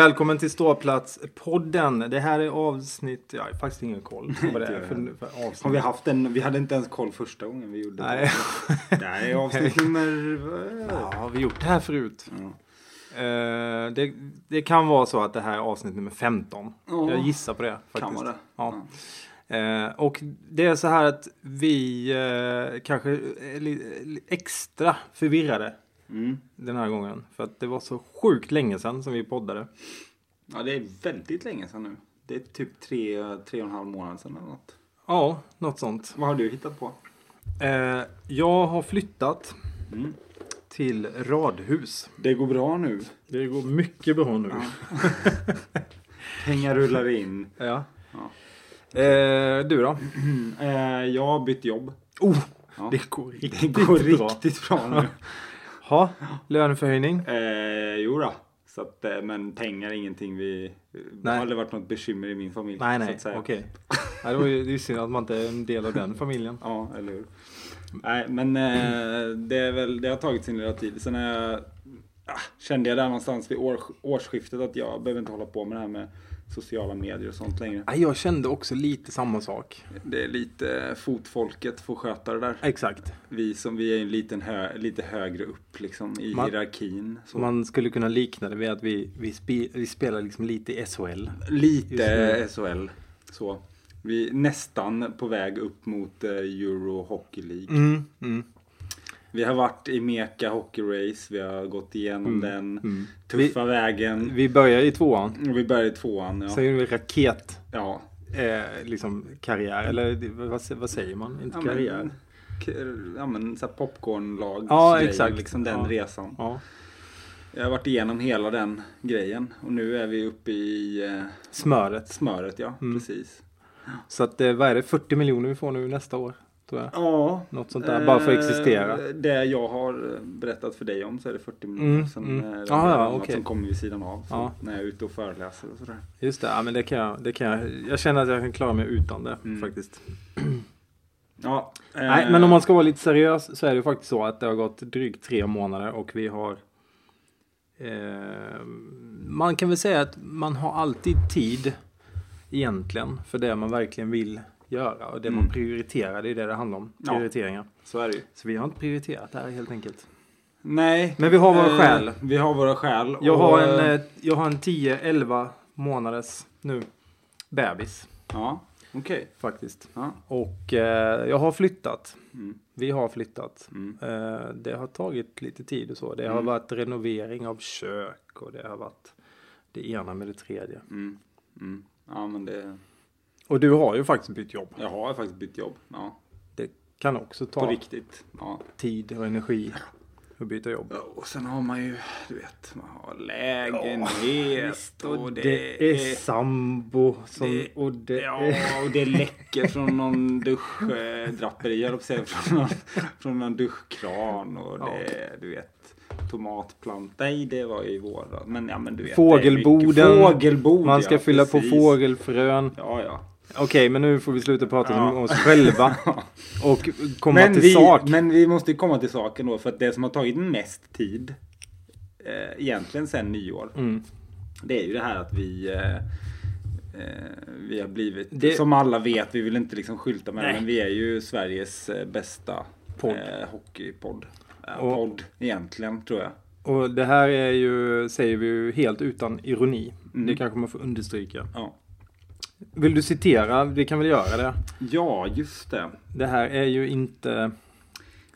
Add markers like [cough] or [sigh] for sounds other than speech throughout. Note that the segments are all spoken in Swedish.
Välkommen till Ståplats-podden. Det här är avsnitt... Jag har faktiskt ingen koll på vad det är för, för avsnitt. Har vi haft en, vi hade inte ens koll första gången vi gjorde Nej. det. Det här är avsnitt [laughs] nummer... Ja, har vi gjort det här förut? Ja. Eh, det, det kan vara så att det här är avsnitt nummer 15. Ja. Jag gissar på det faktiskt. Kan vara det. Ja. Eh, och det är så här att vi eh, kanske är extra förvirrade Mm. den här gången. För att det var så sjukt länge sedan som vi poddade. ja, det är väldigt länge sedan nu. Det är typ tre, tre och en halv månad sedan eller något. Ja, något sånt. Vad har du hittat på? Eh, jag har flyttat Mm. till radhus. Det går bra nu. Det går mycket bra nu. [laughs] Pengar rullar in. Ja. Ja. Eh, du då? [clears throat] Eh, jag har bytt jobb. Oh, Ja. det går Det riktigt går bra. riktigt bra nu. [laughs] Ha, löneförhöjning? Eh, jo då. Så att, eh, men pengar är ingenting vi... Det har aldrig varit något bekymmer i min familj. Nej, nej, okej. Nej, det var ju det är ju synd att man inte är en del av den familjen. [laughs] Ja, eller hur. Nej, men eh, det, är väl, det har tagit sin lilla tid. Sen är jag, ah, kände jag där någonstans vid år, årsskiftet att jag behöver inte hålla på med det här med sociala medier och sånt längre. Jag kände också lite samma sak. Det är lite fotfolket får sköta det där. Exakt. Vi som vi är en liten hö, lite högre upp liksom i Man- hierarkin. Så. Man skulle kunna likna det vid att vi, vi, spe, vi spelar liksom lite i SHL. Lite SHL. Så. Vi är nästan på väg upp mot eh, Euro Hockey League. Mm, mm, Vi har varit i Meka Hockey Race. Vi har gått igenom den mm. tuffa vägen. Vi börjar i tvåan. Vi började i tvåan. Ja. Sen gjorde vi raket. ja. Eh, liksom karriär, eller vad, vad säger man? Inte Ja, karriär. men, ja men så popcornlag. Ja, grejer, exakt. Liksom den Ja. resan. Ja. Jag har varit igenom hela den grejen. Och nu är vi uppe i eh, Smöret. smöret ja. Mm. Precis. Så att eh, vad är det? 40 miljoner vi får nu nästa år? Tror jag. Ja. Något sånt där, bara för att existera. Eh, Det jag har berättat för dig om så är det 40 miljoner. Mm, Sen mm. är det Aha, ja, okej. som kommer vid sidan av. Ja. När jag är ute och föreläser och sådär. Just det, ja, men det kan jag, det kan jag. Jag känner att jag kan klara mig utan det Mm. faktiskt. Ja. Nej, eh, men om man ska vara lite seriös så är det faktiskt så att det har gått drygt tre månader och vi har eh, Man kan väl säga att man har alltid tid egentligen för det man verkligen vill göra och det man Mm. prioriterar, det är det det handlar om. Ja. Prioriteringar. Så är det ju. Så vi har inte prioriterat det här helt enkelt. Nej. Men vi har våra eh, skäl. Vi har våra skäl. Jag och, har en, eh, eh, jag har en 10-11 månaders nu bebis Ja, okej. faktiskt. Ja. Och eh, jag har flyttat. Mm. Vi har flyttat. Mm. Eh, det har tagit lite tid och så. Det har Mm. varit renovering av kök och det har varit det ena med det tredje. Mm. Mm. Ja, men det... Och du har ju faktiskt bytt jobb. Jag har faktiskt bytt jobb. Ja, Det kan också på ta riktigt. Ja. tid och energi att byta jobb. Ja, Och sen har man ju, du vet, man har lägenhet och det, Det är sambo som, det- och det Ja, är... och det läcker från någon duschdraperi, jag på säga, från någon, från någon duschkran och det, du vet, tomatplant. Nej, det var i våras. Men ja, men du vet. Fågelboden. Fågelbod, Man ska ja, fylla på precis. fågelfrön. Ja, ja. Okej, men nu får vi sluta prata Ja. om oss själva. [laughs] Och komma Men till vi, sak. men vi måste komma till saken då, för att det som har tagit mest tid, eh, egentligen sen nyår, Mm. det är ju det här att vi eh, eh, vi har blivit, Det- som alla vet, vi vill inte liksom skylta med det, men vi är ju Sveriges eh, bästa Podd. Eh, hockeypodd. Eh, Och- podd egentligen, tror jag. Och det här är ju, säger vi ju helt utan ironi. Mm. Det kanske man får understryka. Ja. Vill du citera? Vi kan väl göra det. ja, just det. Det här är ju inte...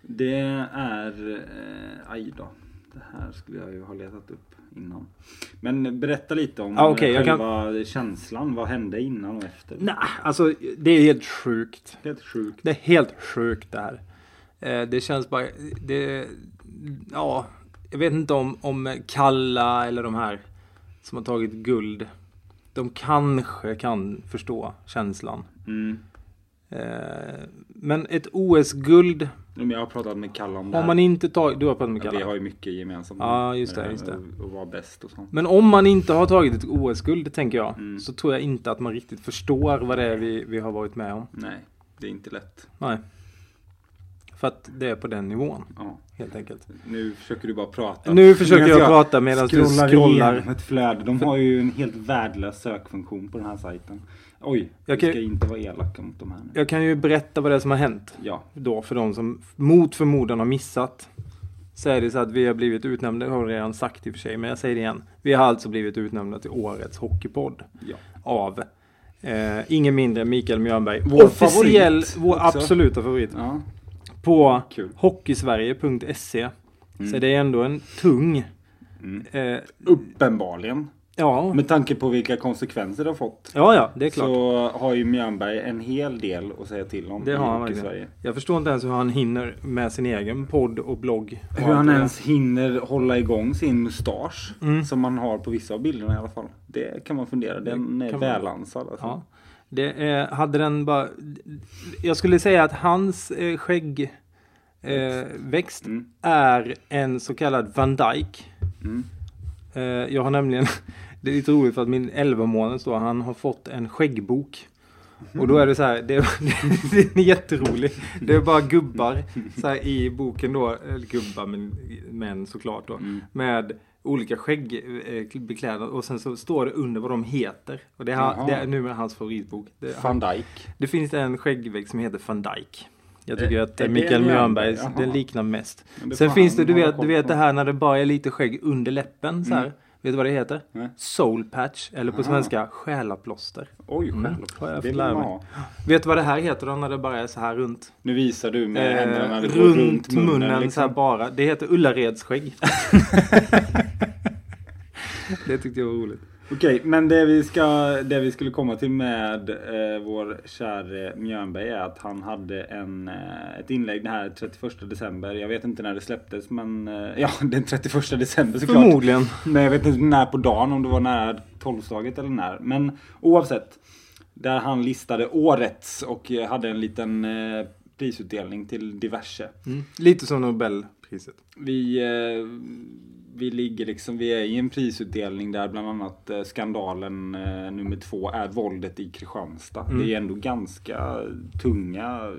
Det är, eh, aj då. Det här skulle jag ju ha letat upp innan. Men berätta lite om Ah, jag själva känslan. Vad hände innan och efter? Nej, alltså det är helt sjukt. Helt sjukt. Det är helt sjukt det här. Eh, det känns bara... Det, ja, jag vet inte om, om Kalla eller de här som har tagit guld. De kanske kan förstå känslan. Mm. Eh, men ett OS-guld Jag har pratat med Kalle om det har här. man inte tagit... Du har pratat med Ja, Vi har ju mycket gemensamt. Ja, just det, just det. Och vara bäst och sånt. Men om man inte har tagit ett OS-guld, tänker jag, Mm. så tror jag inte att man riktigt förstår vad det är vi, vi har varit med om. Nej, det är inte lätt. Nej. För att det är på den nivån, Ja. helt enkelt. Nu försöker du bara prata. Nu försöker Medan jag prata medan du scrollar ett flöde. De har ju en helt värdelös sökfunktion på den här sajten. Oj, Jag kan- ska inte vara elaka mot de här nu. Jag kan ju berätta vad det är som har hänt. Ja, Då för de som mot förmodan har missat. Så är det så att vi har blivit utnämnda, det har jag redan sagt i och för sig, men jag säger det igen. Vi har alltså blivit utnämnda till årets hockeypodd. ja. Av eh, ingen mindre än Mikael Mjörnberg. Vår Officiell, favorit vår också. absoluta favorit. ja. På Kul. hockeysverige.se. Så det är ändå en tung... Mm. Eh, Uppenbarligen. ja. Med tanke på vilka konsekvenser det har fått. ja, ja, det är klart. Så har ju Mjörnberg en hel del att säga till om Det har han verkligen. Sverige. Jag förstår inte ens hur han hinner med sin egen podd och blogg. och Hur han det ens hinner hålla igång sin mustasch. Mm. Som man har på vissa av bilderna i alla fall. Det kan man fundera. Den Det är välansad. Alltså. Ja. Det är, hade den bara... Jag skulle säga att hans eh, skäggväxt eh, Mm. är en så kallad Van Dyke. Mm. Eh, jag har nämligen... [laughs] Det är lite roligt för att min 11 månaders då, han har fått en skäggbok. Och då är det så här, det [laughs] är, det är jätterolig. Det är bara gubbar så här, i boken då, eller gubbar men män såklart då. Mm. Med olika skäggbeklädnad och sen så står det under vad de heter. Och det är, Jaha. det är numera hans favoritbok. Det, Van Dijk. det finns en skäggväxt som heter Van Dyke. Jag tycker Eh, att är Mikael Mjörnberg? Den liknar mest. Sen finns det, du vet, du vet det här när det bara är lite skägg under läppen så här. Vet du vad det heter? Nej. Soul patch, eller på Aha. svenska själaplåster. Oj, Mm. Har jag Det vill man ha. Vet du vad det här heter då när det bara är så här runt? Nu visar du med Eh, händerna runt, runt munnen, munnen. så här liksom. bara. Det heter Ullaredsskägg. [laughs] det tyckte jag var roligt. Okej, men det vi, ska, det vi skulle komma till med eh, vår käre Mjörnberg är att han hade en, eh, ett inlägg den här 31 december. Jag vet inte när det släpptes men eh, ja, [laughs] den 31 december såklart. Förmodligen. Men jag vet inte när på dagen, om det var nära tolvslaget eller när. Men oavsett. Där han listade årets och hade en liten eh, prisutdelning till diverse. Mm. Lite som Nobelpriset. Vi, eh, vi ligger liksom, vi är i en prisutdelning där bland annat eh, skandalen eh, nummer två är våldet i Kristianstad. Mm. Det är ändå ganska tunga,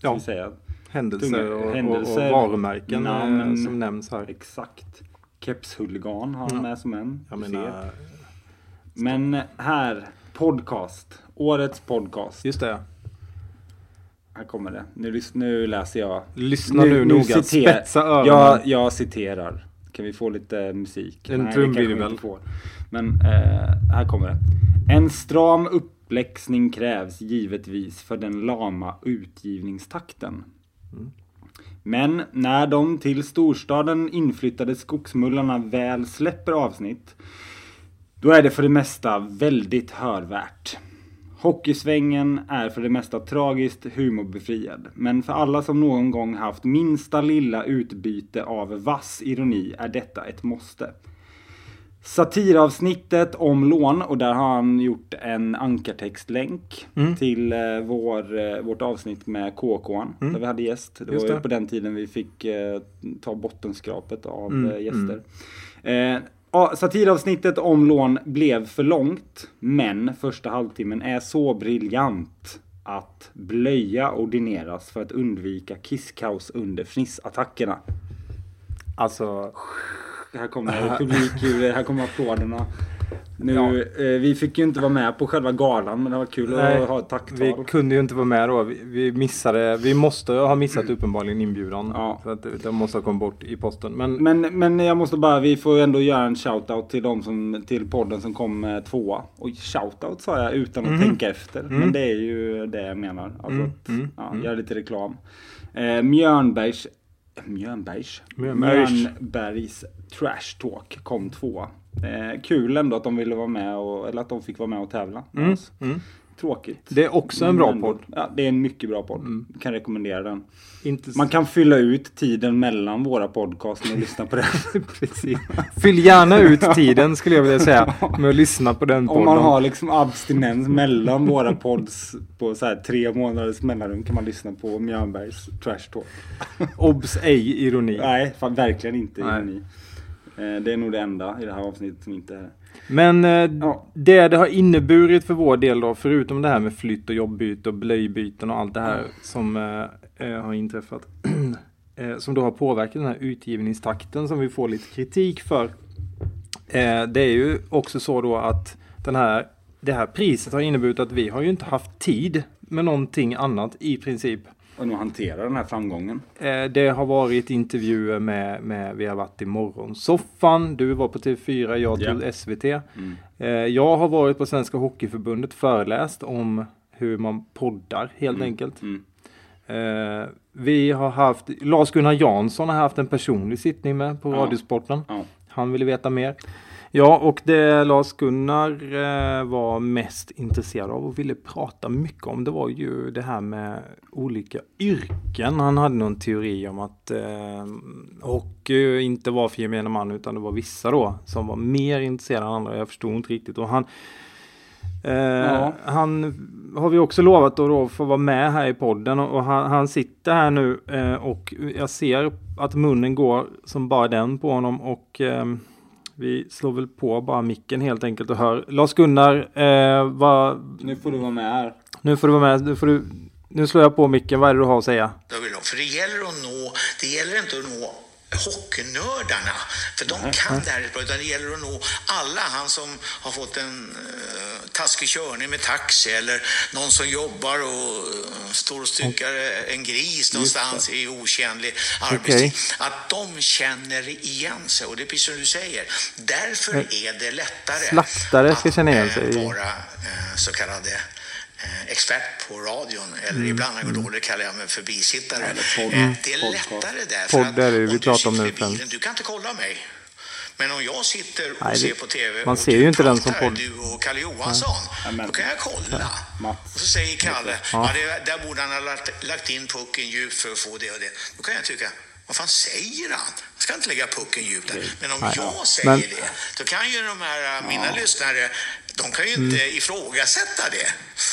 Ja. vi säga. Händelser, och, händelser. och, varumärken men- som nämns här. Exakt. Kepshuligan har han Ja. med som en. Menar, Men här, podcast. Årets podcast. just det. Här kommer det. Nu, nu läser jag. Lyssna nu, noga. citerar- Spetsa öronen. Jag, jag citerar. Kan vi få lite musik? En trumvirvel. Men eh, här kommer det. En stram uppläxning krävs givetvis för den lama utgivningstakten. Mm. Men när de till storstaden inflyttade skogsmullarna väl släpper avsnitt då är det för det mesta väldigt hörvärt. Hockeysvängen är för det mesta tragiskt humorbefriad. Men för alla som någon gång haft minsta lilla utbyte av vass ironi är detta ett måste. Satiravsnittet om lån och där har han gjort en ankartextlänk Mm. till eh, vår, eh, vårt avsnitt med KK Mm. där vi hade gäst. Det Just var det. på den tiden vi fick eh, ta bottenskrapet av Mm, eh, gäster. Eh, ja, satiravsnittet om lån blev för långt men första halvtimmen är så briljant att blöja ordineras för att undvika kisskaos under fnissattackerna. Alltså, Här kommer [laughs] publikljud, här kommer applåderna. Nu, Ja. eh, vi fick ju inte vara med på själva galan men det var kul Nej, att ha ett tacktal. vi kunde ju inte vara med då. Vi, vi missade, vi måste ha missat uppenbarligen inbjudan. Ja. Så att det måste ha kommit bort i posten. Men, Men, men jag måste bara, vi får ändå göra en shoutout till de som, till podden som kom eh, tvåa. Och shoutout sa jag utan att Mhm. tänka efter. Mm. Men det är ju det jag menar. Alltså Mm, att, mm, ja, mm. göra lite reklam. Eh, Mjörnbergs, Mjörnbergs? Mjörnbergs. Mjörnbergs Trash Talk kom tvåa. Eh, kul ändå att de ville vara med och, eller att de fick vara med och tävla mm, oss. mm. Tråkigt. Det är också en bra Men podd. Ja, det är en mycket bra podd. Mm. Kan rekommendera den. Inte Man kan fylla ut tiden mellan våra podcast med att lyssna på den. [laughs] Precis. Fyll gärna ut tiden skulle jag vilja säga med att lyssna på den podden. Om man har liksom abstinens mellan våra pods på så här tre månaders mellanrum kan man lyssna på Mjörnbergs Trash Talk. Obs ej ironi. Nej, fan, verkligen inte Nej. ironi. Eh, Det är nog det enda i det här avsnittet som inte är... Men eh, Ja. det det har inneburit för vår del då, förutom det här med flytt och jobbbyte och blöjbyten och allt det här som eh, har inträffat. [clears throat] som då har påverkat den här utgivningstakten som vi får lite kritik för. Det är ju också så då att den här, det här priset har inneburit att vi har ju inte haft tid med någonting annat i princip. Och hantera den här framgången. Eh, det har varit intervjuer med, med, vi har varit i Morgonsoffan, du var på TV4, jag Ja. till SVT. Mm. Eh, jag har varit på Svenska Hockeyförbundet föreläst om hur man poddar helt Mm. enkelt. Mm. Eh, vi har haft, Lars-Gunnar Jansson har haft en personlig sittning med på Ja. Radiosporten. Ja. Han ville veta mer. Ja, och det Lars-Gunnar eh, var mest intresserad av och ville prata mycket om det var ju det här med olika yrken. Han hade någon teori om att eh, hockey inte var för gemene man utan det var vissa då som var mer intresserade än andra. Jag förstod inte riktigt. Och han, eh, Ja. han har vi också lovat att då få vara med här i podden och, och han, han sitter här nu eh, och jag ser att munnen går som bara den på honom och ehm, vi slår väl på bara micken helt enkelt och hör. Lars-Gunnar, eh, vad, Nu får du vara med här. nu får du vara med. Nu, får du, nu slår jag på micken. Vad är det du har att säga? Jag vill ha. För det gäller att nå, det gäller inte att nå hockeynördarna, för de kan det här rätt bra, utan det gäller att nå alla. Han som har fått en uh, taskig körning med taxi eller någon som jobbar och eh, står och styckar en gris någonstans i otjänlig arbetstid. Att de känner igen sig och det är precis som du säger. Därför är det lättare Slaktare ska att, känna igen eh, sig i- vara eh, så kallade expert på radion eller ibland när jag går dåligt kallar jag mig för bisittare. Eller podd- Eh, det är lättare där. För att det vi om du pratar om sitter i bilen. Du kan inte kolla mig. Men om jag sitter och Nej, ser på TV man och ser du ju inte den som pratar, podd. Du och Kalle Johansson. Ja, men- Då kan jag kolla. Mats. Och så säger Kalle, Ja. ja. det, där borde han ha lagt, lagt in pucken djupt för att få det och det. Då kan jag tycka, vad fan säger han? Han ska inte lägga pucken djupt där. Men om Nej. jag säger Men- det, då kan ju de här, äh, mina lyssnare, de kan ju inte ifrågasätta det.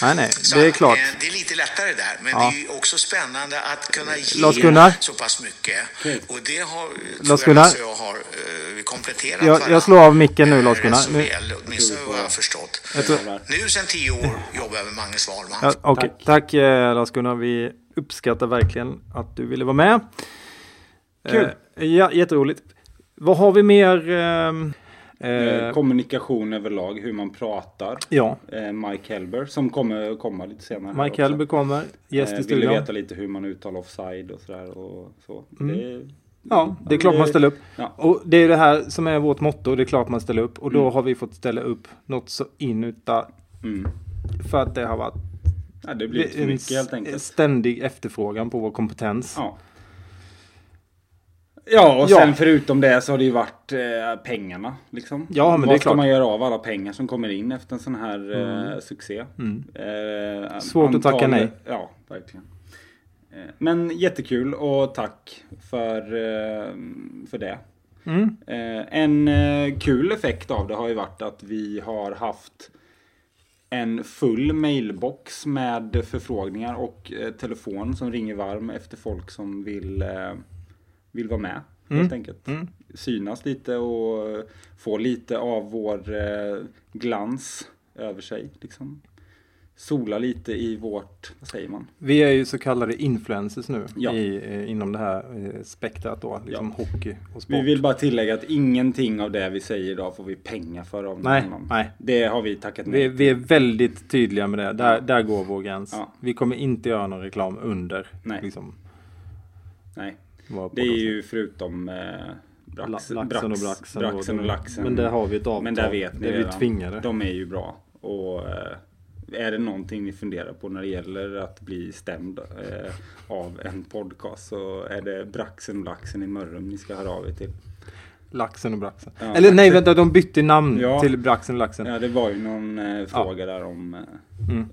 Nej, nej, Så det är att, klart. eh, Det är lite lättare där, men Ja. det är ju också spännande att kunna ge så pass mycket. Och det har, tror Lars-Gunnar? jag, jag har uh, kompletterat Jag, jag slår av micken nu Eh, Lars-Gunnar. Så Nu, väl, åtminstone vad jag har förstått. jag tror, Nu sedan tio år jobbar jag med Magnus Wahlman. ja, okej. Tack. Tack eh, Lars-Gunnar. Vi uppskattar verkligen att du ville vara med. Kul. Eh, ja, jätteroligt. Vad har vi mer? Eh, eh, kommunikation överlag, hur man pratar. ja, Eh, Mike Helber som kommer komma lite senare. Mike. Helber kommer. Gäst i Eh, studion. veta lite hur man uttalar offside och sådär och så. Det, Ja, det är klart man ställer upp. Ja. Och det är det här som är vårt motto. Det är klart man ställer upp. Och då Mm. har vi fått ställa upp något så inuta. Mm. För att det har varit Ja, det blir en mycket helt enkelt. ständig efterfrågan på vår kompetens. Ja. Ja, och Ja. sen förutom det så har det ju varit eh, pengarna. Liksom. Ja, men Vad det är ska klart. Mm. man göra av alla pengar som kommer in efter en sån här eh, succé? Eh, Svårt att tacka nej. Ja, verkligen. Eh, men jättekul och tack för, eh, för det. Mm. Eh, en eh, kul effekt av det har ju varit att vi har haft en full mailbox med förfrågningar och eh, telefon som ringer varm efter folk som vill, eh, vill vara med. Helt enkelt. Mm. Synas lite och eh, få lite av vår eh, glans över sig. Liksom. Sola lite i vårt, vad säger man? Vi är ju så kallade influencers nu Ja. i, eh, inom det här spektrat då. Liksom hockey och sport. Vi vill bara tillägga att ingenting av det vi säger idag får vi pengar för av någon Nej, annan. nej. Det har vi tackat nej Vi, vi är väldigt tydliga med det. Där, Ja. där går vår gräns. Ja. Vi kommer inte göra någon reklam under. Nej. Liksom, Nej. Det är ju förutom eh, brax, La- laxen och braxen. braxen och laxen. Men där har vi ett avtal. Men där vet ni Det är vi tvingade. De är ju bra. Och eh, är det någonting ni funderar på när det gäller att bli stämd eh, av en podcast så är det braxen och laxen i Mörrum ni ska höra av er till. Laxen och braxen. Ja, Eller nej, vänta, de bytte namn Ja. till braxen och laxen. Ja, det var ju någon eh, fråga där om eh, Mm.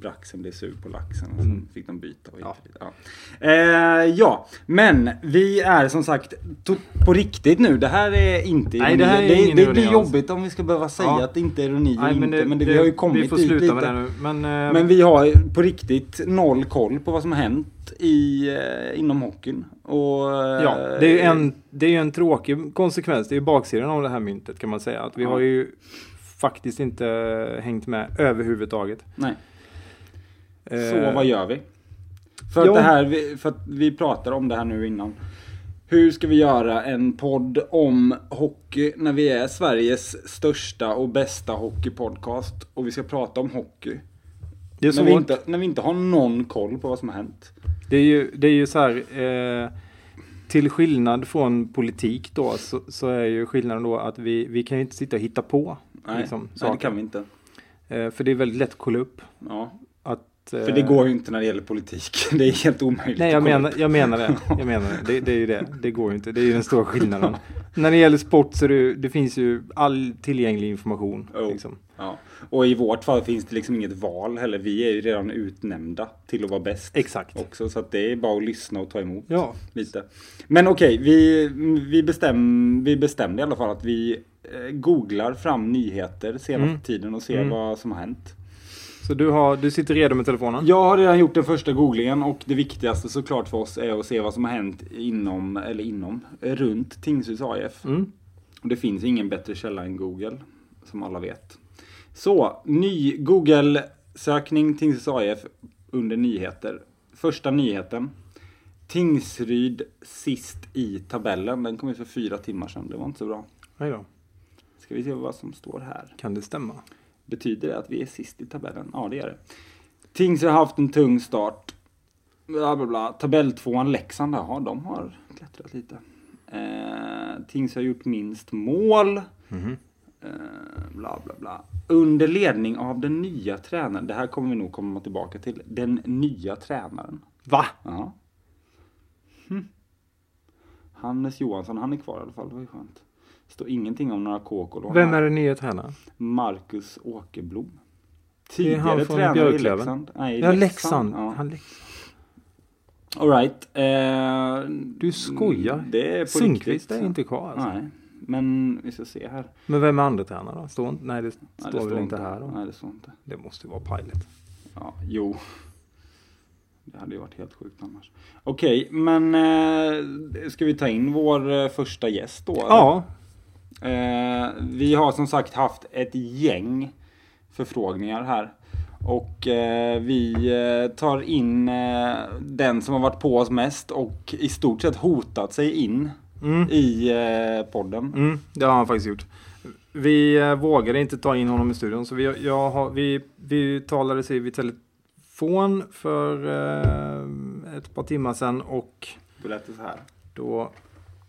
Braxen blev sur på laxen och sen fick de byta. Och Ja. dit. Ja. Eh, ja, men vi är som sagt på riktigt nu. Det här är inte Nej, det här är det, det ironi blir jobbigt om vi ska behöva säga Ja. att det inte är ironi Nej, inte. Men, det, vi har ju kommit Vi får dit sluta lite. med det nu. Men, eh, Men vi har på riktigt noll koll på vad som har hänt i, eh, inom hockeyn. Och, eh, Ja, det är ju en, det är en tråkig konsekvens. Det är ju baksidan av det här myntet kan man säga. Att vi har ju faktiskt inte hängt med överhuvudtaget. Nej. Eh, Så vad gör vi? För att, det här, för att, vi, pratar om det här nu innan. Hur ska vi göra en podd om hockey när vi är Sveriges största och bästa hockeypodcast och vi ska prata om hockey? Det är När vi, inte, när vi inte har någon koll på vad som har hänt. Det är ju, det är ju så här. Eh, till skillnad från politik då så, så är ju skillnaden då att vi, vi kan ju inte sitta och hitta på. Nej, liksom, nej det kan vi inte. Eh, för det är väldigt lätt att kolla upp. Ja. Eh, För det går ju inte när det gäller politik. [laughs] Det är helt omöjligt. Nej, jag menar, jag menar det. Jag menar det. det. Det är ju det. Det går ju inte. Det är ju den stora skillnaden. När det gäller sport så det, det finns ju all tillgänglig information. Oh. Liksom. Ja. Och i vårt fall finns det liksom inget val heller. Vi är ju redan utnämnda till att vara bäst. Exakt. Också, så att det är bara att lyssna och ta emot. Ja. Lite. Men okej, vi, vi, bestäm, vi bestämde i alla fall att vi eh, googlar fram nyheter senaste Mm. tiden och ser Mm. vad som har hänt. Så du, har, du sitter redo med telefonen? Jag har redan gjort den första googlingen och det viktigaste såklart för oss är att se vad som har hänt inom, eller inom, runt Tingsryds AIF. Mm. Och det finns ingen bättre källa än Google, som alla vet. Så, ny Google-sökning Tingsryds AIF under nyheter. Första nyheten. Tingsryd sist i tabellen. Den kom ut för fyra timmar sedan. Det var inte så bra. Nej då. Ska vi se vad som står här. Kan det stämma? Betyder det att vi är sist i tabellen? Ja, det gör det. Tingsryd har haft en tung start. Bla, bla, bla. Tabelltvåan Leksand, ja, de har klättrat lite. Eh, Tingsryd har gjort minst mål. Mhm. Eh, bla, bla, bla. Under ledning av den nya tränaren. Det här kommer vi nog komma tillbaka till. Den nya tränaren. Va? Ja. Hm. Hannes Johansson, han är kvar i alla fall. Det var ju skönt. Står ingenting om några KK-lån. Vem är den nya tränaren? Marcus Åkerblom. Det är han Tidigare från tränare i. Leksand. Nej, Ja, Leksand. Ja. Han Leksand. All right. Eh, Du skojar? Det är på Sundqvist är inte kvar alltså. Nej, men vi ska se här. Men vem är andra tränare då? Står, inte- nej, det Nej, står väl inte här då? Nej, det står inte. Det måste ju vara Pilot. Ja, jo. Det hade ju varit helt sjukt annars. Okej, men eh, ska vi ta in vår eh, första gäst då? eller? Ja, Eh, vi har som sagt haft ett gäng förfrågningar här. Och eh, vi eh, tar in eh, den som har varit på oss mest och i stort sett hotat sig in Mm. i eh, podden. Mm, det har han faktiskt gjort. Vi eh, vågade inte ta in honom i studion så vi, jag har, vi, vi talade sig vid telefon för ett par timmar sedan och Det lät så här. då,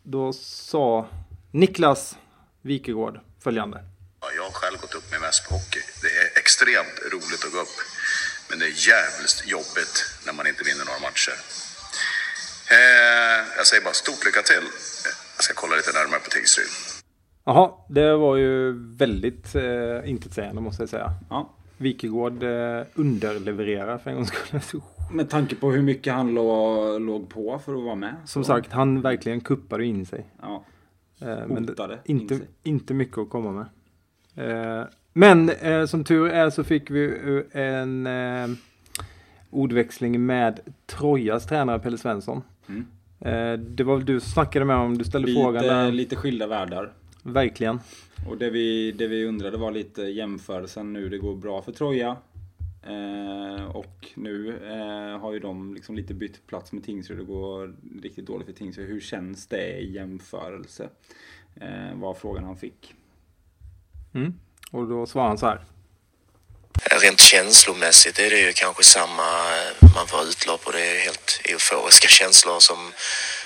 då sa Niklas Wikegård följande. Ja, jag har själv gått upp med mest på hockey. Det är extremt roligt att gå upp. Men det är jävligt jobbigt när man inte vinner några matcher. Eh, jag säger bara stort lycka till. Jag ska kolla lite närmare på Tingsryd. Jaha, det var ju väldigt eh, intetsägande måste jag säga. Ja. Wikegård eh, underlevererar för en gångs skull. [laughs] Med tanke på hur mycket han lå, låg på för att vara med. Som så- sagt, han verkligen kuppade in sig. Ja. Eh, men Hotade in inte, inte mycket att komma med. Eh, men eh, som tur är så fick vi en ordväxling med Trojas tränare Pelle Svensson. Mm. Det var väl du som snackade med om, du ställde frågan Lite, där. lite skilda världar. Verkligen. Och det vi, det vi undrade var lite jämförelsen nu. Det går bra för Troja. Eh, och nu eh, har ju de liksom lite bytt plats med Tingsryd. Det går riktigt dåligt för Tingsryd. Hur känns det i jämförelse? Eh, var frågan han fick. Mm. Och då svarade han så här. Rent känslomässigt är det ju kanske samma man får utlopp och det är helt euforiska känslor som,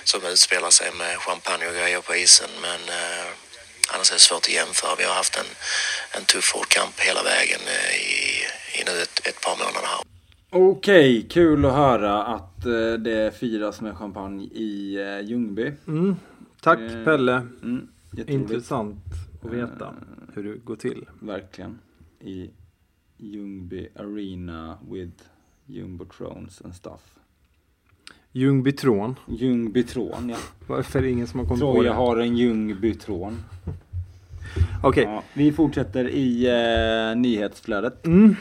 som utspelar sig med champagne och grejer på isen. Men eh, annars är det svårt att jämföra. Vi har haft en, en tuff hård kamp hela vägen eh, i, i nu ett, ett par månader här. Okej, kul att höra att eh, det firas med champagne i eh, Ljungby. Mm. Tack Eh, Pelle. Mm. Intressant att veta hur det går till. Verkligen. I Ljungby Arena with Jumbotrons and stuff. Ljungbytron. Ljungbytron, ja. [laughs] Varför är det ingen som har kommit på Troja det? har en Ljungbytron. [laughs] Okej. Ja, vi fortsätter i eh, nyhetsflödet. Mm.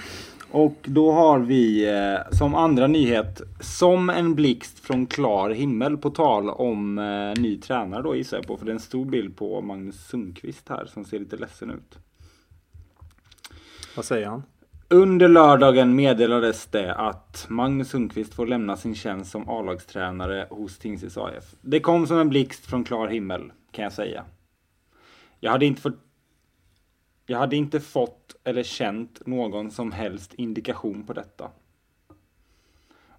Och då har vi eh, som andra nyhet, som en blixt från klar himmel på tal om eh, ny tränare då gissar jag på. För det är en stor bild på Magnus Sundqvist här som ser lite ledsen ut. Vad säger han? Under lördagen meddelades det att Magnus Sundqvist får lämna sin tjänst som A-lagstränare hos Tingsryds AF. Det kom som en blixt från klar himmel, kan jag säga. Jag hade inte fått jag hade inte fått eller känt någon som helst indikation på detta.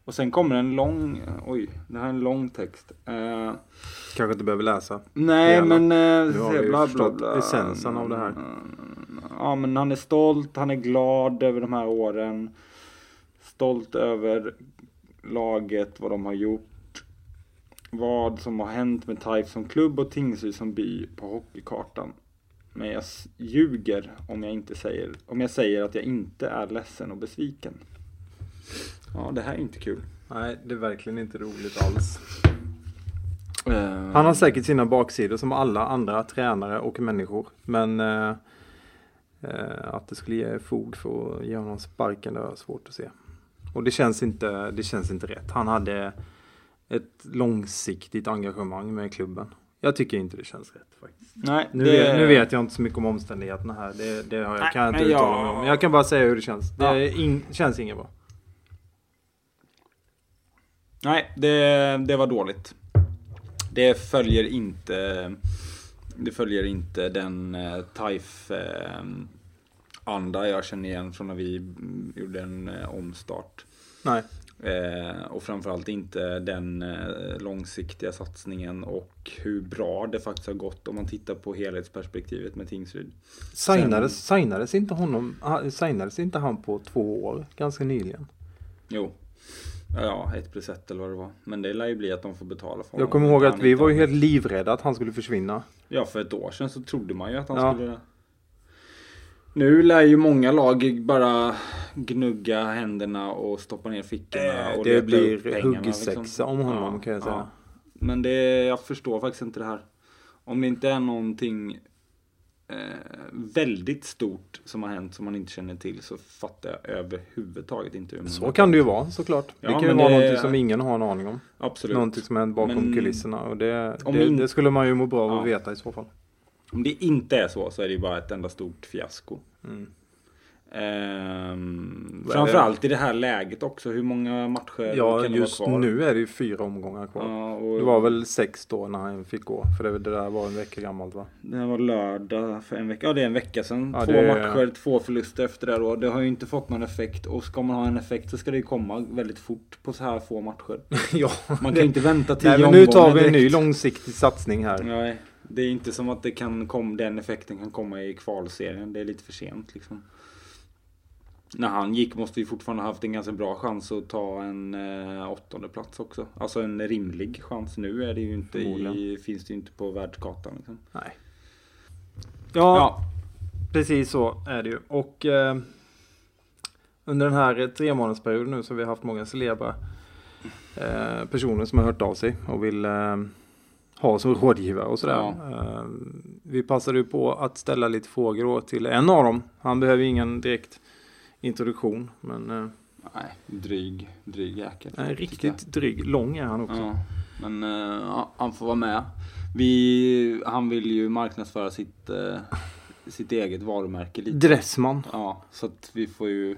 Och sen kommer en lång, oj, det här är en lång text. Eh, Kanske inte behöver läsa. nej, Gärna. men... Eh, Nu har vi bla, bla, förstått bla. essensen av det här. Ja, men han är stolt, han är glad över de här åren. Stolt över laget, vad de har gjort. Vad som har hänt med TIFE som klubb och Tingsryd som by på hockeykartan. Men jag ljuger om jag, inte säger, om jag säger att jag inte är ledsen och besviken. Ja, det här är inte kul. Nej, det är verkligen inte roligt alls. Eh, Han har säkert sina baksidor som alla andra tränare och människor. Men eh, eh, att det skulle ge fog för att ge honom sparken, det har jag svårt att se. Och det känns inte, det känns inte rätt. Han hade ett långsiktigt engagemang med klubben. Jag tycker inte det känns rätt faktiskt. Nej, Nu, det- vet, nu vet jag inte så mycket om omständigheterna här. Det, det har jag, Nej, kan jag inte jag- uttala mig om. Jag kan bara säga hur det känns. Det Ja. in, känns inget bra. Nej, det, det var dåligt. Det följer inte Det följer inte den eh, TIFE eh, anda jag känner igen från när vi mm, gjorde en eh, omstart. Nej. Eh, och framförallt inte den eh, långsiktiga satsningen och hur bra det faktiskt har gått om man tittar på helhetsperspektivet med Tingsryd. Signades, signades, inte honom, signades inte han på två år ganska nyligen? Jo. Ja, ett plus ett eller vad det var. Men det lär ju bli att de får betala för Jag honom. kommer ihåg att vi var ju helt livrädda att han skulle försvinna. Ja, för ett år sedan så trodde man ju att han Ja. skulle... Nu lär ju många lag bara gnugga händerna och stoppa ner fickorna. och det blir pengarna, liksom. huggsexa om honom, kan jag säga. Men det, jag förstår faktiskt inte det här. Om det inte är någonting eh, väldigt stort som har hänt som man inte känner till så fattar jag överhuvudtaget inte hur man Så kan det ju vara såklart. Ja, det kan ju vara det- någonting som ingen har en aning om. Absolut. Någonting som hänt bakom Men kulisserna. Och det, det, in- det skulle man ju må bra av Ja. att veta i så fall. Om det inte är så så är det ju bara ett enda stort fiasko. Mm. Ehm, framförallt i det här läget också. Hur många matcher Ja, kan just det vara kvar? nu är det ju fyra omgångar kvar. Ja, och Det var väl sex då när han fick gå. För det, det där var en vecka gammalt va? Det var lördag för en vecka. Ja, det är en vecka sedan. Ja, två är- matcher, två förluster efter det då. Det har ju inte fått någon effekt. Och ska man ha en effekt så ska det ju komma väldigt fort på så här få matcher. [laughs] ja. Man kan ju inte vänta tio Nej, men nu tar omgångar vi en ny direkt. långsiktig satsning här. Nej, det är inte som att det kan kom, den effekten kan komma i kvalserien. Det är lite för sent liksom. När han gick måste vi fortfarande haft en ganska bra chans att ta en eh, åttonde plats också. Alltså en rimlig chans. Nu är det ju inte i, finns det ju inte på världskartan. Liksom. Nej. Ja, Ja, precis så är det ju. Och eh, under den här tre månadersperioden nu så har vi haft många celebra eh, personer som har hört av sig och vill eh, ha som rådgivare och sådär. Ja. Eh, vi passade ju på att ställa lite frågor till en av dem. Han behöver ingen direkt introduktion men eh, nej, dryg, dryg jäkel. jag. riktigt dryg. Lång är han också. Ja, men eh, ja, han får vara med. Vi, han vill ju marknadsföra sitt, eh, sitt eget varumärke lite. Dressman. Ja, så att vi får ju...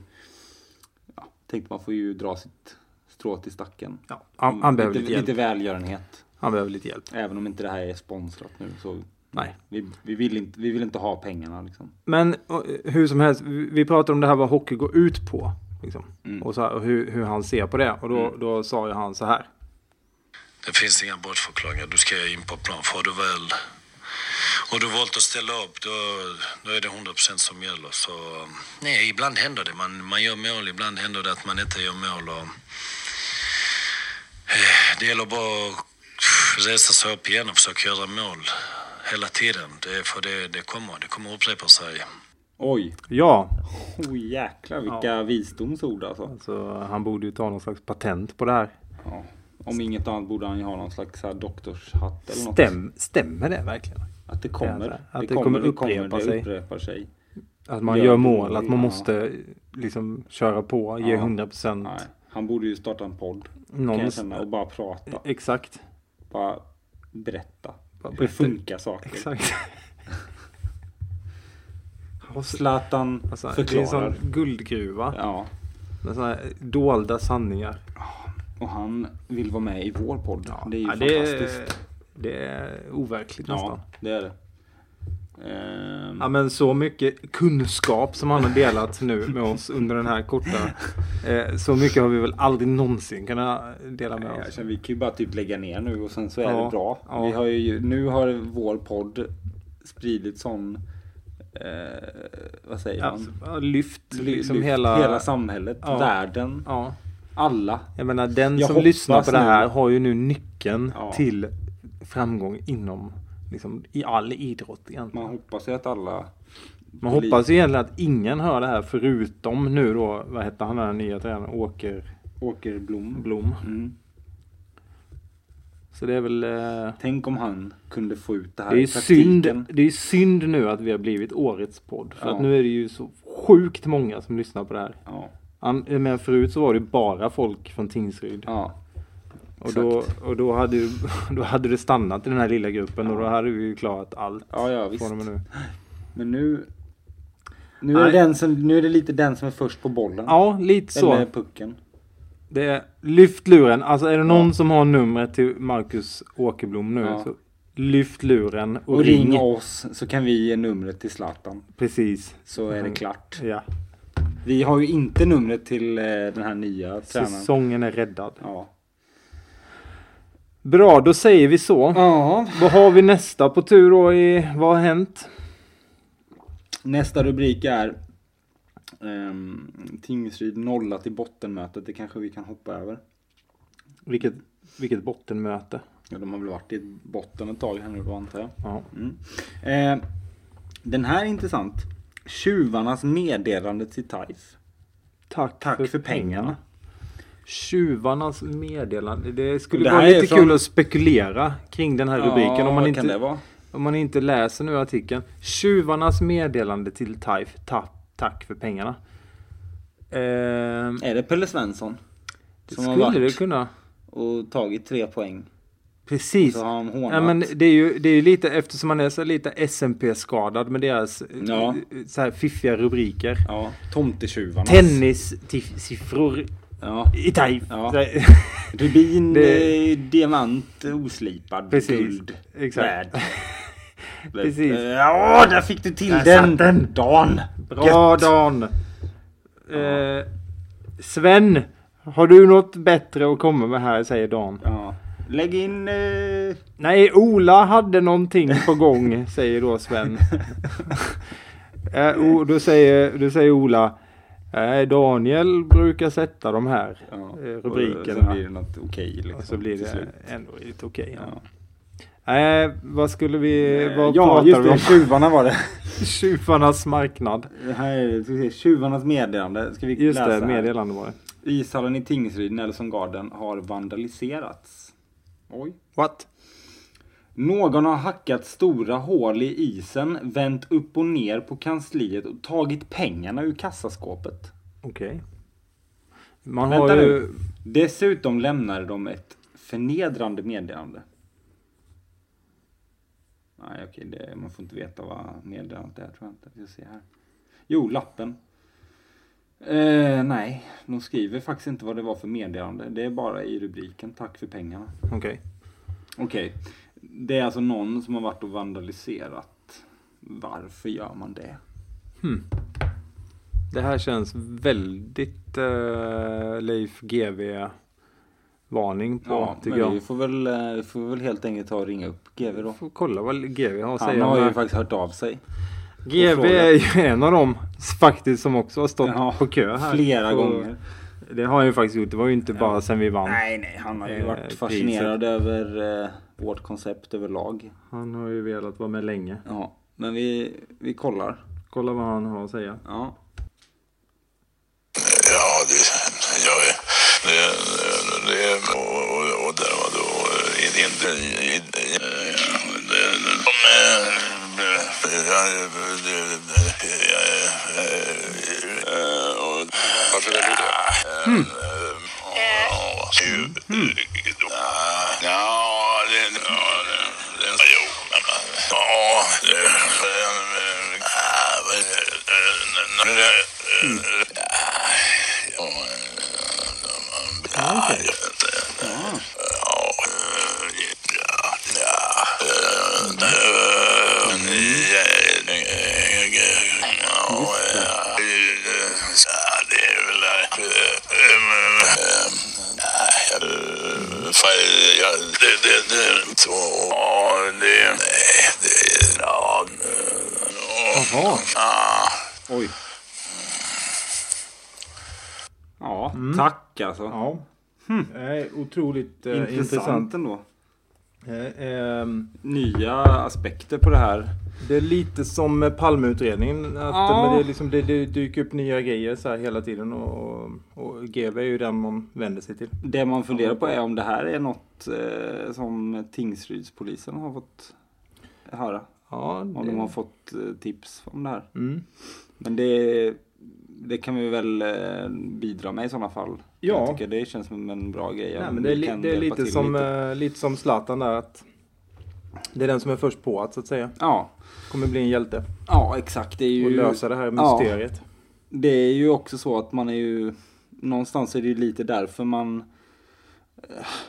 Ja, tänkte man får ju dra sitt strå till stacken. Ja, han, han behöver lite, lite hjälp. lite välgörenhet. Han behöver lite hjälp. Även om inte det här är sponsrat nu så... Nej. Vi, vi, vill inte, vi vill inte ha pengarna liksom. Men hur som helst, vi pratade om det här vad hockey går ut på. Liksom. Mm. Och, så här, och hur, hur han ser på det. Och då, Mm. då sa ju han så här. Det finns inga bortförklaringar. Du ska in på plan. För har du väl har du valt att ställa upp, då, då är det 100% som gäller. Så, nej, ibland händer det. Man, man gör mål, ibland händer det att man inte gör mål. Och, eh, det gäller bara att resa sig upp igen och försöka göra mål hela tiden. Det, för det, det kommer, det kommer upprepa sig. Oj! Ja, Oh, jäklar vilka visdomsord alltså. alltså, han borde ju ta någon slags patent på det här. Ja. Om inget annat borde han ju ha någon slags här doktorshatt eller något. Stäm, stämmer det verkligen? Att det kommer. Ja, att det kommer upprepa det sig. upprepar sig. Att man Gör gör mål, att man ja. måste liksom köra på, ge Ja. 100 procent. Nej, han borde ju starta en podd. Kan Någon, jag känna. Och bara prata. exakt. Bara berätta. Bara Hur berätta. funkar saker. Exakt. [laughs] Zlatan Alltså, det är en förklarar. sån guldgruva Ja, med såna dolda sanningar. och han vill vara med i vår podd. det är ju Ja, det, är, fantastiskt. det är overkligt nästan. Ja, det är det. Ehm, Ja men så mycket kunskap som han har delat nu med oss under den här korta. Eh, så mycket har vi väl aldrig någonsin kunnat dela med oss. alltså, vi kan ju bara typ lägga ner nu och sen så är Ja, det bra. ja. Vi har ju, nu har vår podd spridit sån, eh, vad säger man? ja, lyft liksom Lyft hela... hela samhället, världen, alla. jag menar den Jag som lyssnar på det nu- här har ju nu nyckeln till framgång inom liksom, i all idrott egentligen. Man hoppas ju att alla Man hoppas ju egentligen att ingen hör det här förutom nu då, vad heter han den nya tränaren? Åker åker Blom. Blom. Mm. Så det är väl... Eh, Tänk om han kunde få ut det här det är i praktiken. synd, det är synd nu att vi har blivit årets podd. För Ja. att nu är det ju så sjukt många som lyssnar på det här. Ja, Men förut så var det bara folk från Tingsryd. ja. Och då, och då, hade, ju- [laughs] då hade det stannat i den här lilla gruppen och då hade vi ju klarat allt. ja, ja visst. Nu. Men nu, nu, är den som, nu är det lite den som är först på bollen. Ja, lite så. Eller pucken. Det är, lyft luren. Alltså är det någon som har numret till Marcus Åkerblom nu Ja. så lyft luren och, Och ring ring. oss så kan vi ge numret till Zlatan. Precis. Så är det Mm. klart. Ja. Vi har ju inte numret till eh, den här nya tränaren. Säsongen är räddad. Ja. Bra, då säger vi så. ja. Vad har vi nästa på tur då i Vad har hänt? Nästa rubrik är um, Tingsryd nolla till bottenmötet. Det kanske vi kan hoppa över. Vilket, vilket bottenmöte. Ja, de har väl varit i botten ett tag här nu då antar jag. Ja. Mm. Eh, den här är intressant. Tjuvarnas meddelande till TAIF. Tack, Tack för pengarna. Tjuvarnas meddelande. Det skulle Det vara lite från- kul att spekulera kring den här rubriken. Om man, vad kan det inte, vara? om man inte läser nu artikeln. Tjuvarnas meddelande till TAIF. Ta, tack för pengarna. Eh, Är det Pelle Svensson? det som har skulle varit det kunna. och tagit tre poäng. Precis. Ja, men det är ju det är ju lite eftersom man är så lite SMP-skadad med deras Ja. ja. så här fiffiga rubriker. Ja, Tomtetjuvarnas. Tennissiffror Ja. i TAIF. Ja. [laughs] Rubin, Det- eh, diamant, oslipad, Precis. guld, Exakt. värd. [laughs] Precis. Eh, Ja, där fick du till Där den! den. Dan! Bra Gött. Dan! Eh, Sven, har du något bättre att komma med här säger Dan. Ja. Lägg in... Eh... Nej, Ola hade någonting på gång [laughs] säger då Sven. eh, och då, säger, då säger Ola Nej, Daniel brukar sätta de här Ja. eh, Och sen rubrikerna. blir det något okej liksom. Och så blir det ändå lite okej. Ja. Nej, vad skulle vi... Vad ja, just vi om? det. Tjuvarna var det. [laughs] Tjuvarnas marknad. det här är det. Ska vi se, Tjuvarnas meddelande. Ska vi Just läsa det, här? meddelande var det. Ishallen i Tingsryd, Nelson Garden, har vandaliserats. Oj. What? Någon har hackat stora hål i isen, vänt upp och ner på kansliet och tagit pengarna ur kassaskåpet. Okej. Man Vänta har ju... nu. Dessutom lämnade de ett förnedrande meddelande. Nej okej, det, man får inte veta vad meddelandet är tror jag inte. Vi ska se här. Jo, lappen. Eh, nej, de skriver faktiskt inte vad det var för meddelande. Det är bara i rubriken. Tack för pengarna. Okej. Okej. Det är alltså någon som har varit och vandaliserat. Varför gör man det? Det här känns väldigt uh, Leif GW varning på Ja, tycker men vi jag. får väl, eh, vi får väl helt enkelt ta och ringa upp GV då. Får kolla vad GW har att Han säga. har om det ju här. faktiskt hört av sig. GW är ju en av dem faktiskt som också har stått Ja, på kö här. Flera på, gånger. Det har han ju faktiskt gjort. Det var ju inte bara sen vi vann. Nej, nej, han har ju Eh, varit fascinerad över eh, vårt koncept överlag. Han har ju velat vara med länge. Ja, men vi, vi kollar. Kolla vad han har att säga. Ja. Ja, det, jag är, det, det, och, och, och där var då inte... i- i- ja, det- Hmm. Alltså. Ja. Eh, otroligt eh, intressant, intressant. ändå. Eh, ehm, Nya aspekter på det här. det är lite som Palmeutredningen. Att, Ja. men det, är liksom, det, det dyker upp nya grejer så här hela tiden. Och, och GV är ju den man vänder sig till. Det man funderar på är om det här är något eh, som Tingsrydspolisen har fått höra. Ja, Om de har fått eh, tips om det här. Mm. Men det, det kan vi väl eh, bidra med i sådana fall. Ja. Jag tycker det känns som en bra grej. Nej, men det är, li- det är lite, som, lite. eh, lite som Zlatan där. Att det är den som är först på att så att säga. Ja, Kommer bli en hjälte. ja exakt. Det är ju... Och lösa det här Ja. mysteriet. Det är ju också så att man är ju någonstans är det ju lite därför man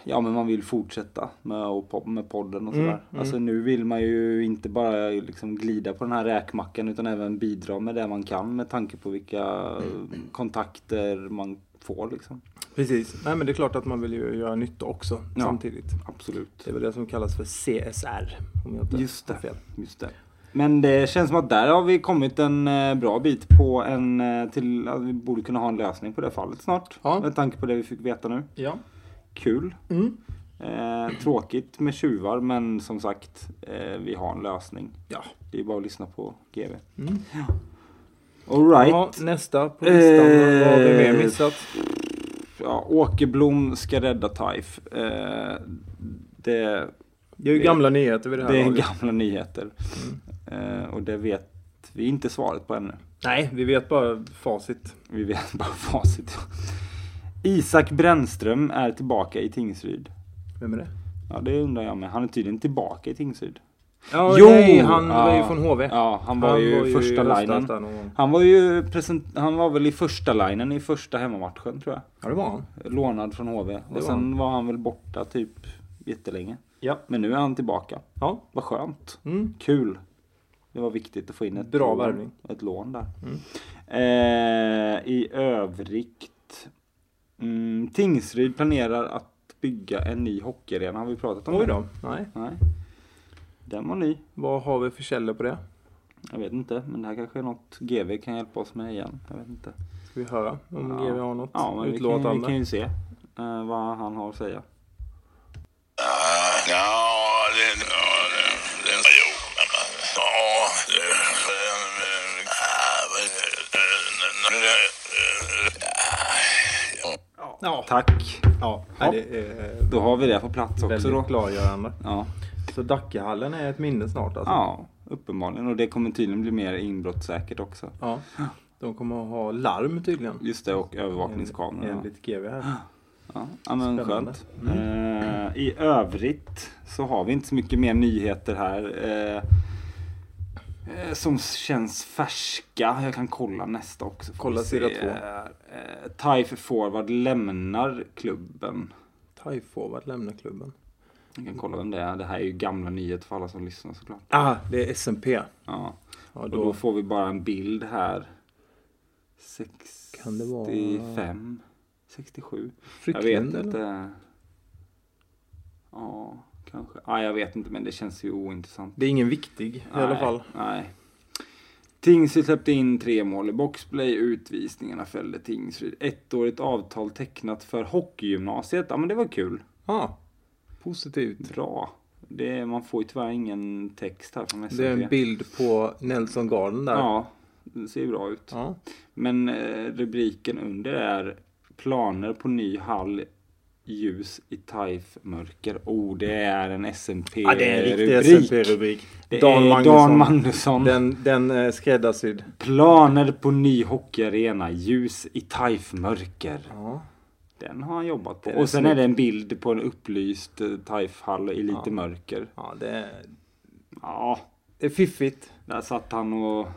Ja men man vill fortsätta med, och med podden och Mm, sådär. mm. Alltså nu vill man ju inte bara liksom glida på den här räkmackan utan även bidra med det man kan med tanke på vilka eh, kontakter man får liksom. Precis. Nej men det är klart att man vill ju göra nytta också Ja. samtidigt. Absolut. Det är väl det som kallas för CSR. Om jag inte Just det. fel. Just det. Men det känns som att där har vi kommit en eh, bra bit på en eh, till att vi borde kunna ha en lösning på det fallet snart. Ja. Med tanke på det vi fick veta nu. Ja. Kul. Mm. Eh, tråkigt med tjuvar men som sagt eh, vi har en lösning. Ja. Det är bara att lyssna på GV. Mm. Alright. ja. Nästa på listan. Eh, Vad har vi mer missat? Ja, Åkerblom ska rädda Taif. Eh, det, Det är ju gamla nyheter vid det här det är laget. gamla nyheter. Eh, och det vet vi inte svaret på ännu. Nej, vi vet bara facit. Vi vet bara facit. Isak Brännström är tillbaka i Tingsryd. Vem är det? Ja, det undrar jag med. Han är tydligen tillbaka i Tingsryd. Ja, Jo! nej, han var ju Ja. från HV. Ja, han var ju första i höstas linen. gång. Han var ju present, han var väl i första linen i första hemmamatchen tror jag. Ja, det var han. Lånad från HV. var Och sen var han väl borta typ jättelänge. Ja. Men nu är han tillbaka. Ja. Vad skönt. Mm. Kul. Det var viktigt att få in ett Bra lån. Ett lån där. Mm. Eh, I övrigt. Mm, Tingsryd planerar att bygga en ny hockeyarena. Har vi pratat om Oj det? då. Nej. Nej. Den var ny. Vad har vi för källor på det? Jag vet inte. Men det här kanske är något GV kan hjälpa oss med igen. Jag vet inte. Ska vi höra om Ja. GW har något Ja, men vi kan, utlåtande? vi kan ju se eh, vad han har att säga. Ah, Ja, det... Ja, det... det jo, men... Ja, det... Ja. Tack. Ja, Ja. Det är Då har vi det på plats också väldigt då. klargörande. Ja. Så Dackehallen är ett minne snart alltså? ja, uppenbarligen. Och det kommer tydligen bli mer inbrottssäkert också. Ja. De kommer att ha larm tydligen. Just det, och övervakningskameror. Enligt GV här. Ja, ja men Spännande. skönt. Eh, I övrigt så har vi inte så mycket mer nyheter här. Eh, eh, som känns färska. Jag kan kolla nästa också. Kolla sida två. Eh, Taif Forward lämnar klubben. Thai Forward lämnar klubben. Jag kan kolla vem det är. Det här är ju gamla nyheter för alla som lyssnar såklart. Ah, det är SMP. Ja. Ja, Och då, då får vi bara en bild här. Kan det vara- 65? 67? Jag vet Frycklund, eller? inte. Ja, kanske. Ja, jag vet inte men det känns ju ointressant. Det är ingen viktig i alla Nej, fall. Nej. Tingsryd släppte in tre mål i boxplay. Utvisningarna fällde Tingsryd. Ettårigt avtal tecknat för hockeygymnasiet. Ja men det var kul. Ja, positivt. Bra. Det, man får ju tyvärr ingen text här från SMP. Det är en bild på Nelson Garden där. Ja, det ser bra ut. Ja. Men eh, rubriken under är Planer på ny hall Ljus i Taif mörker. Oh, det är en SMP-rubrik. Ja, det är en riktig SMP-rubrik. Dan Magnusson. Dan Magnusson. Den, den är skräddarsydd. Planer på ny hockeyarena. Ljus i Taif mörker. Ja. Den har han jobbat på. Och sen snyggt. är det en bild på en upplyst eh, Taif-hall i lite Ja. mörker. ja, det är, Ja, det är fiffigt. där satt han och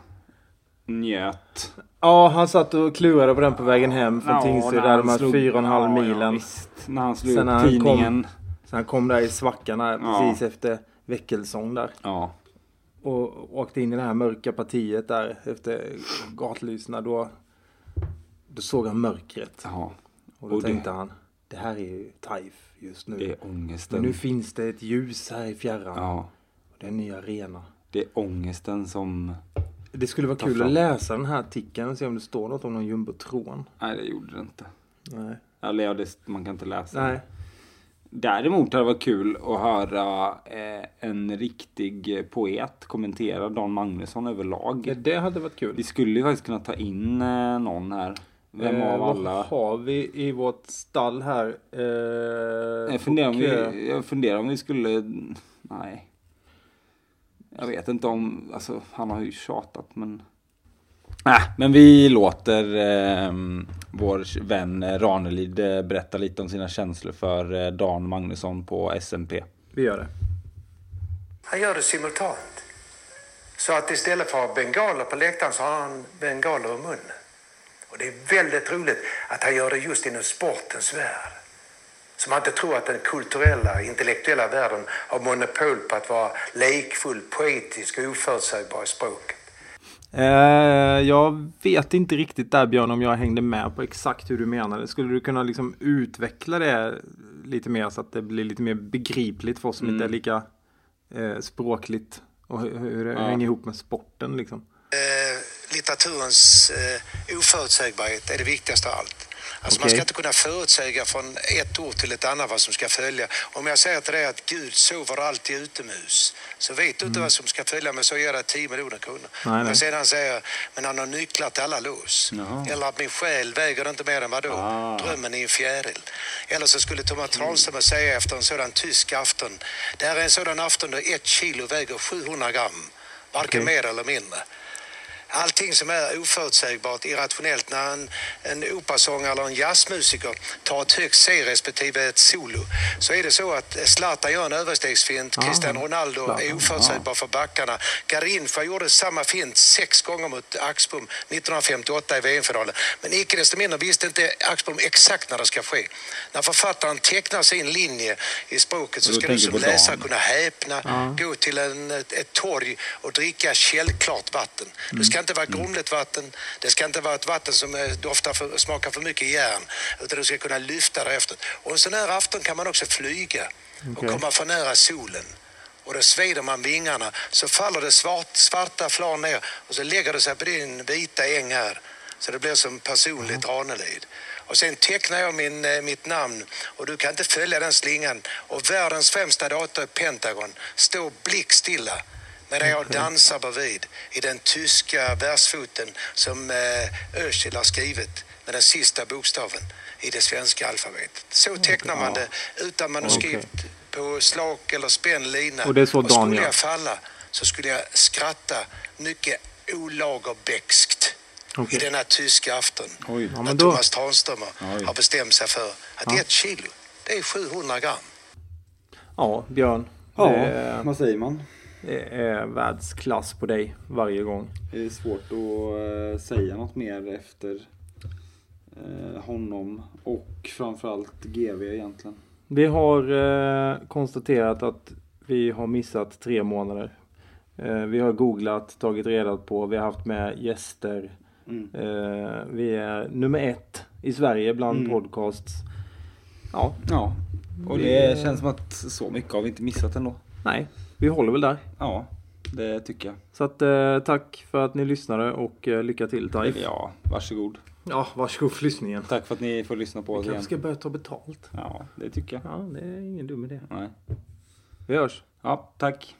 njöt. Ja, han satt och klurade på den på vägen hem från Ja, Tingsryd. Där de här slog- fyra och en halv ja, Ja, milen. visst. när han slog Sen upp tidningen. Så han kom där i svackan här Ja. precis efter väckelsång där. Ja. Och åkte in i det här mörka partiet där efter gatlysena. Då, då såg han mörkret. ja. Och då Och det- tänkte han, det här är ju Taif just nu. Det är Men ångesten. nu finns det ett ljus här i fjärran. Ja, Och det är en ny arena. det är ångesten som... Det skulle vara Ta kul fram. att läsa den här artikeln och se om det står något om någon jumbotron. Nej, det gjorde det inte. Nej. Eller ja, det, man kan inte läsa. Nej. Däremot hade det varit kul att höra eh, en riktig poet kommentera Dan Magnusson överlag. Ja, det hade varit kul. Vi skulle ju faktiskt kunna ta in eh, någon här. Vem Eh, av vad alla? har vi i vårt stall här? Eh, Jag funderar, vi, jag funderar om vi skulle... Nej. Jag vet inte om... Alltså, han har ju tjatat men... Nej, men vi låter eh, vår vän Ranelid eh, berätta lite om sina känslor för eh, Dan Magnusson på SMP. Vi gör det. Han gör det simultant. Så att istället för att ha bengaler på läktaren så har han bengaler i munnen. Och det är väldigt roligt att han gör det just inom sportens värld. Så man inte tror att den kulturella, intellektuella världen har monopol på att vara lekfull, poetisk och oförutsägbar i språket. Eh, jag vet inte riktigt där Björn om jag hängde med på exakt hur du menade. Skulle du kunna liksom utveckla det lite mer så att det blir lite mer begripligt för oss som inte är lika eh, språkligt och hur, hur det Ja. hänger ihop med sporten liksom. Eh, litteraturens eh, oförutsägbarhet är det viktigaste av allt. Alltså man Okej. ska inte kunna förutsäga från ett ord till ett annat vad som ska följa. Om jag säger till dig att Gud sover alltid utomhus så vet du inte vad som ska följa men så ger jag 10 miljoner kronor. Mm. Nej, jag sedan säger men han har nycklar till alla lås. Jaha. Eller att min själ väger inte mer än vad då? Ah. Drömmen i en fjäril. Eller så skulle Thomas Tranströmer säga efter en sådan tysk afton. Det här är en sådan afton då ett kilo väger 700 gram. Varken Okej. mer eller mindre. Allting som är oförutsägbart, irrationellt, när en, en operasångare eller en jazzmusiker tar ett högt C respektive ett solo, så är det så att Zlatan gör en överstegsfint, Ah, Cristiano Ronaldo Zlatan, är oförutsägbar för backarna. Garincha gjorde samma fint sex gånger mot Axbom 1958 i VM-finalen. Men icke desto mindre visste inte Axbom exakt när det ska ske. När författaren tecknar sin linje i språket så ska du som du läsare kunna häpna, gå till en, ett, ett torg och dricka källklart vatten. Det ska inte vara grumligt vatten, det ska inte vara ett vatten som eh, doftar för, smakar för mycket järn, utan du ska kunna lyfta det efter. Och en sån här afton kan man också flyga och Okej. komma för nära solen. Och då sveder man vingarna, så faller det svart, svarta flan ner och så lägger det sig på din vita äng här. Så det blir som personligt Ranelid. Och sen tecknar jag min, eh, mitt namn och du kan inte följa den slingan. Och världens främsta dator, Pentagon, står blickstilla medan jag dansar bredvid i den tyska versfoten som eh, Özil har skrivit med den sista bokstaven i det svenska alfabetet. Så tecknar man det utan manuskript på slak eller spänd lina. Och det är så Dan skulle jag falla så skulle jag skratta mycket olagerbäckskt Okej. i denna tyska afton. Oj. Ja, när då- Thomas Tranströmer Oj. har bestämt sig för att ett kilo, det är 700 gram. Ja, Björn. Ja, Det, vad säger man? Det är världsklass på dig varje gång. Det är svårt att eh, säga något mer efter eh, honom och framförallt GV egentligen. Vi har eh, konstaterat att vi har missat tre månader. Vi har googlat, tagit reda på, vi har haft med gäster. Mm. Vi är nummer ett i Sverige bland Mm. podcasts. Ja, Ja, och Vi- det känns som att så mycket har vi inte missat ändå. nej, vi håller väl där. Ja, det tycker jag. Så att eh, tack för att ni lyssnade och eh, lycka till Taif. Ja, varsågod. Ja, varsågod för lyssningen. Tack för att ni får lyssna på Vi oss igen. kanske ska börja ta betalt. Ja, det tycker jag. Ja, det är ingen dum idé. Nej. Vi hörs. Ja, tack.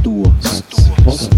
Ståplats.